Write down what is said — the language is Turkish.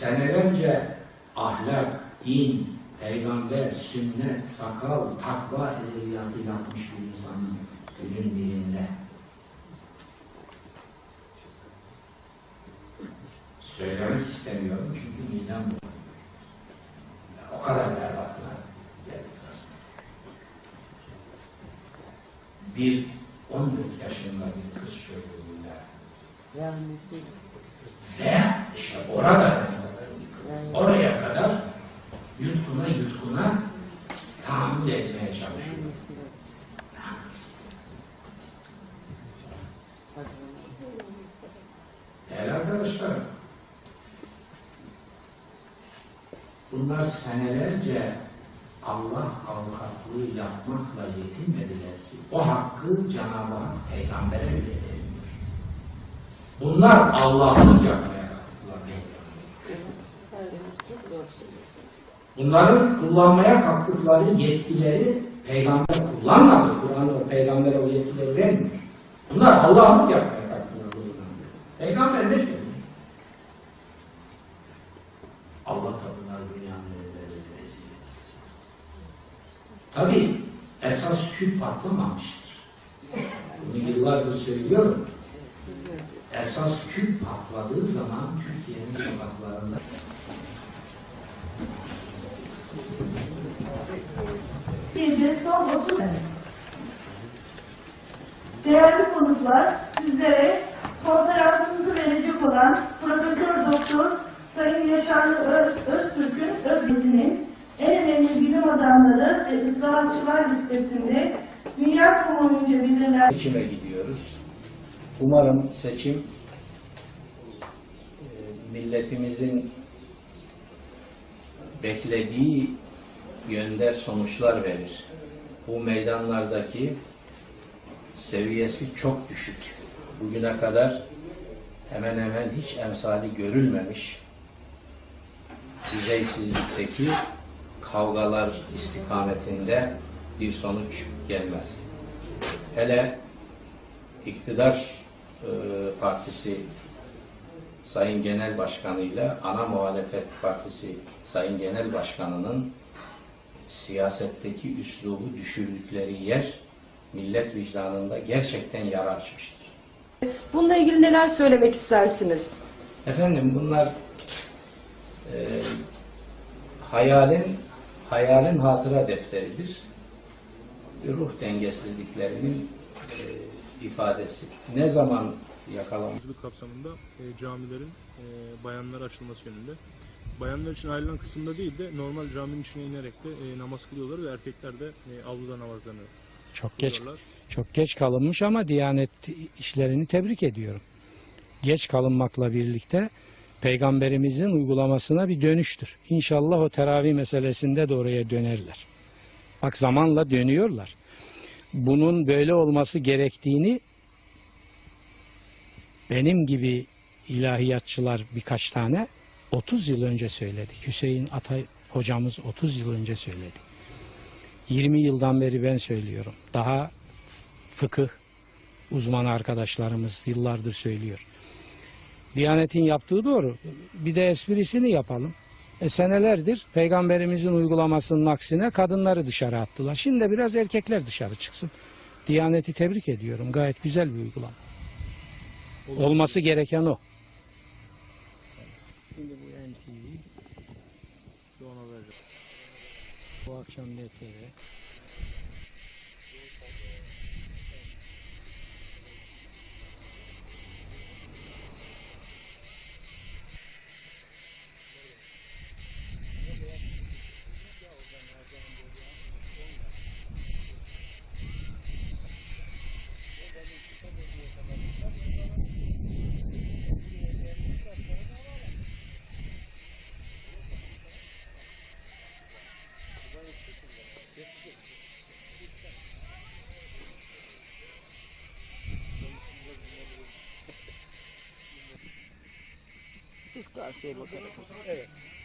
senelerce ahlak, din, peygamber, sünnet, sakal, takva edebiyatı yapmış bir insanın günün birinde. Söylemek istemiyorum çünkü midem bulanıyor. O kadar berbatlar. Bir 14 yaşında bir kız çocuğuyla ve işte orada oraya kadar yutkuna yutkuna tahammül etmeye çalışıyor. Değerli arkadaşlar, bunlar senelerce Allah avukatlığı yapmakla yetinmediler ki o hakkı Cenab-ı Hak peygambere bile vermiyor. Bunlar Allah'ın yapmaya kalktılar. Bunların kullanmaya kalktıkları yetkileri peygamber kullanmadı. Kur'an'da peygambere o yetkileri vermiyor. Bunlar Allah'ın yapmaya kalktılar. Peygamber ne söylüyor? Allah da bunları dünyanın önünde rezil. Tabi esas küp patlamamıştır. Bunu yıllardır söylüyorum. Esas küp patladığı zaman Türkiye'nin sokaklarında Gece son 30 sene. Değerli konuklar, sizlere konferansımızı verecek olan Profesör Doktor Sayın Yaşarlı Öz, Öztürk'ün Özgürlüğü'nün en önemli bilim adamları ve ıslahatçılar listesinde dünya kamuoyunca bilinen seçime gidiyoruz. Umarım seçim e, milletimizin beklediği yönde sonuçlar verir. Bu meydanlardaki seviyesi çok düşük. Bugüne kadar hemen hemen hiç emsali görülmemiş düzeysizlikteki kavgalar istikametinde bir sonuç gelmez. Hele iktidar e, partisi Sayın Genel Başkanı ile ana muhalefet partisi Sayın Genel Başkanı'nın siyasetteki üslubu düşürdükleri yer millet vicdanında gerçekten yara açmıştır. Bununla ilgili neler söylemek istersiniz? Efendim bunlar e, hayalin hayalin hatıra defteridir. Ruh dengesizliklerinin e, ifadesi. Ne zaman yakalanmış? Yolculuk kapsamında e, camilerin e, bayanlara açılması yönünde. Bayanlar için ayrılan kısımda değil de normal caminin içine inerek de e, namaz kılıyorlar ve erkekler de e, avluda namazlarını Çok geç kılıyorlar. çok geç kalınmış ama Diyanet işlerini tebrik ediyorum. Geç kalınmakla birlikte peygamberimizin uygulamasına bir dönüştür. İnşallah o teravih meselesinde de oraya dönerler. Bak zamanla dönüyorlar. Bunun böyle olması gerektiğini benim gibi ilahiyatçılar birkaç tane 30 yıl önce söyledi. Hüseyin Atay hocamız 30 yıl önce söyledi. 20 yıldan beri ben söylüyorum. Daha fıkıh uzman arkadaşlarımız yıllardır söylüyor. Diyanetin yaptığı doğru. Bir de esprisini yapalım. E senelerdir peygamberimizin uygulamasının aksine kadınları dışarı attılar. Şimdi de biraz erkekler dışarı çıksın. Diyaneti tebrik ediyorum. Gayet güzel bir uygulama. Olması gereken o. Şimdi bu NTV, Ona vereceğiz. bu akşam NTV. 啊，是的。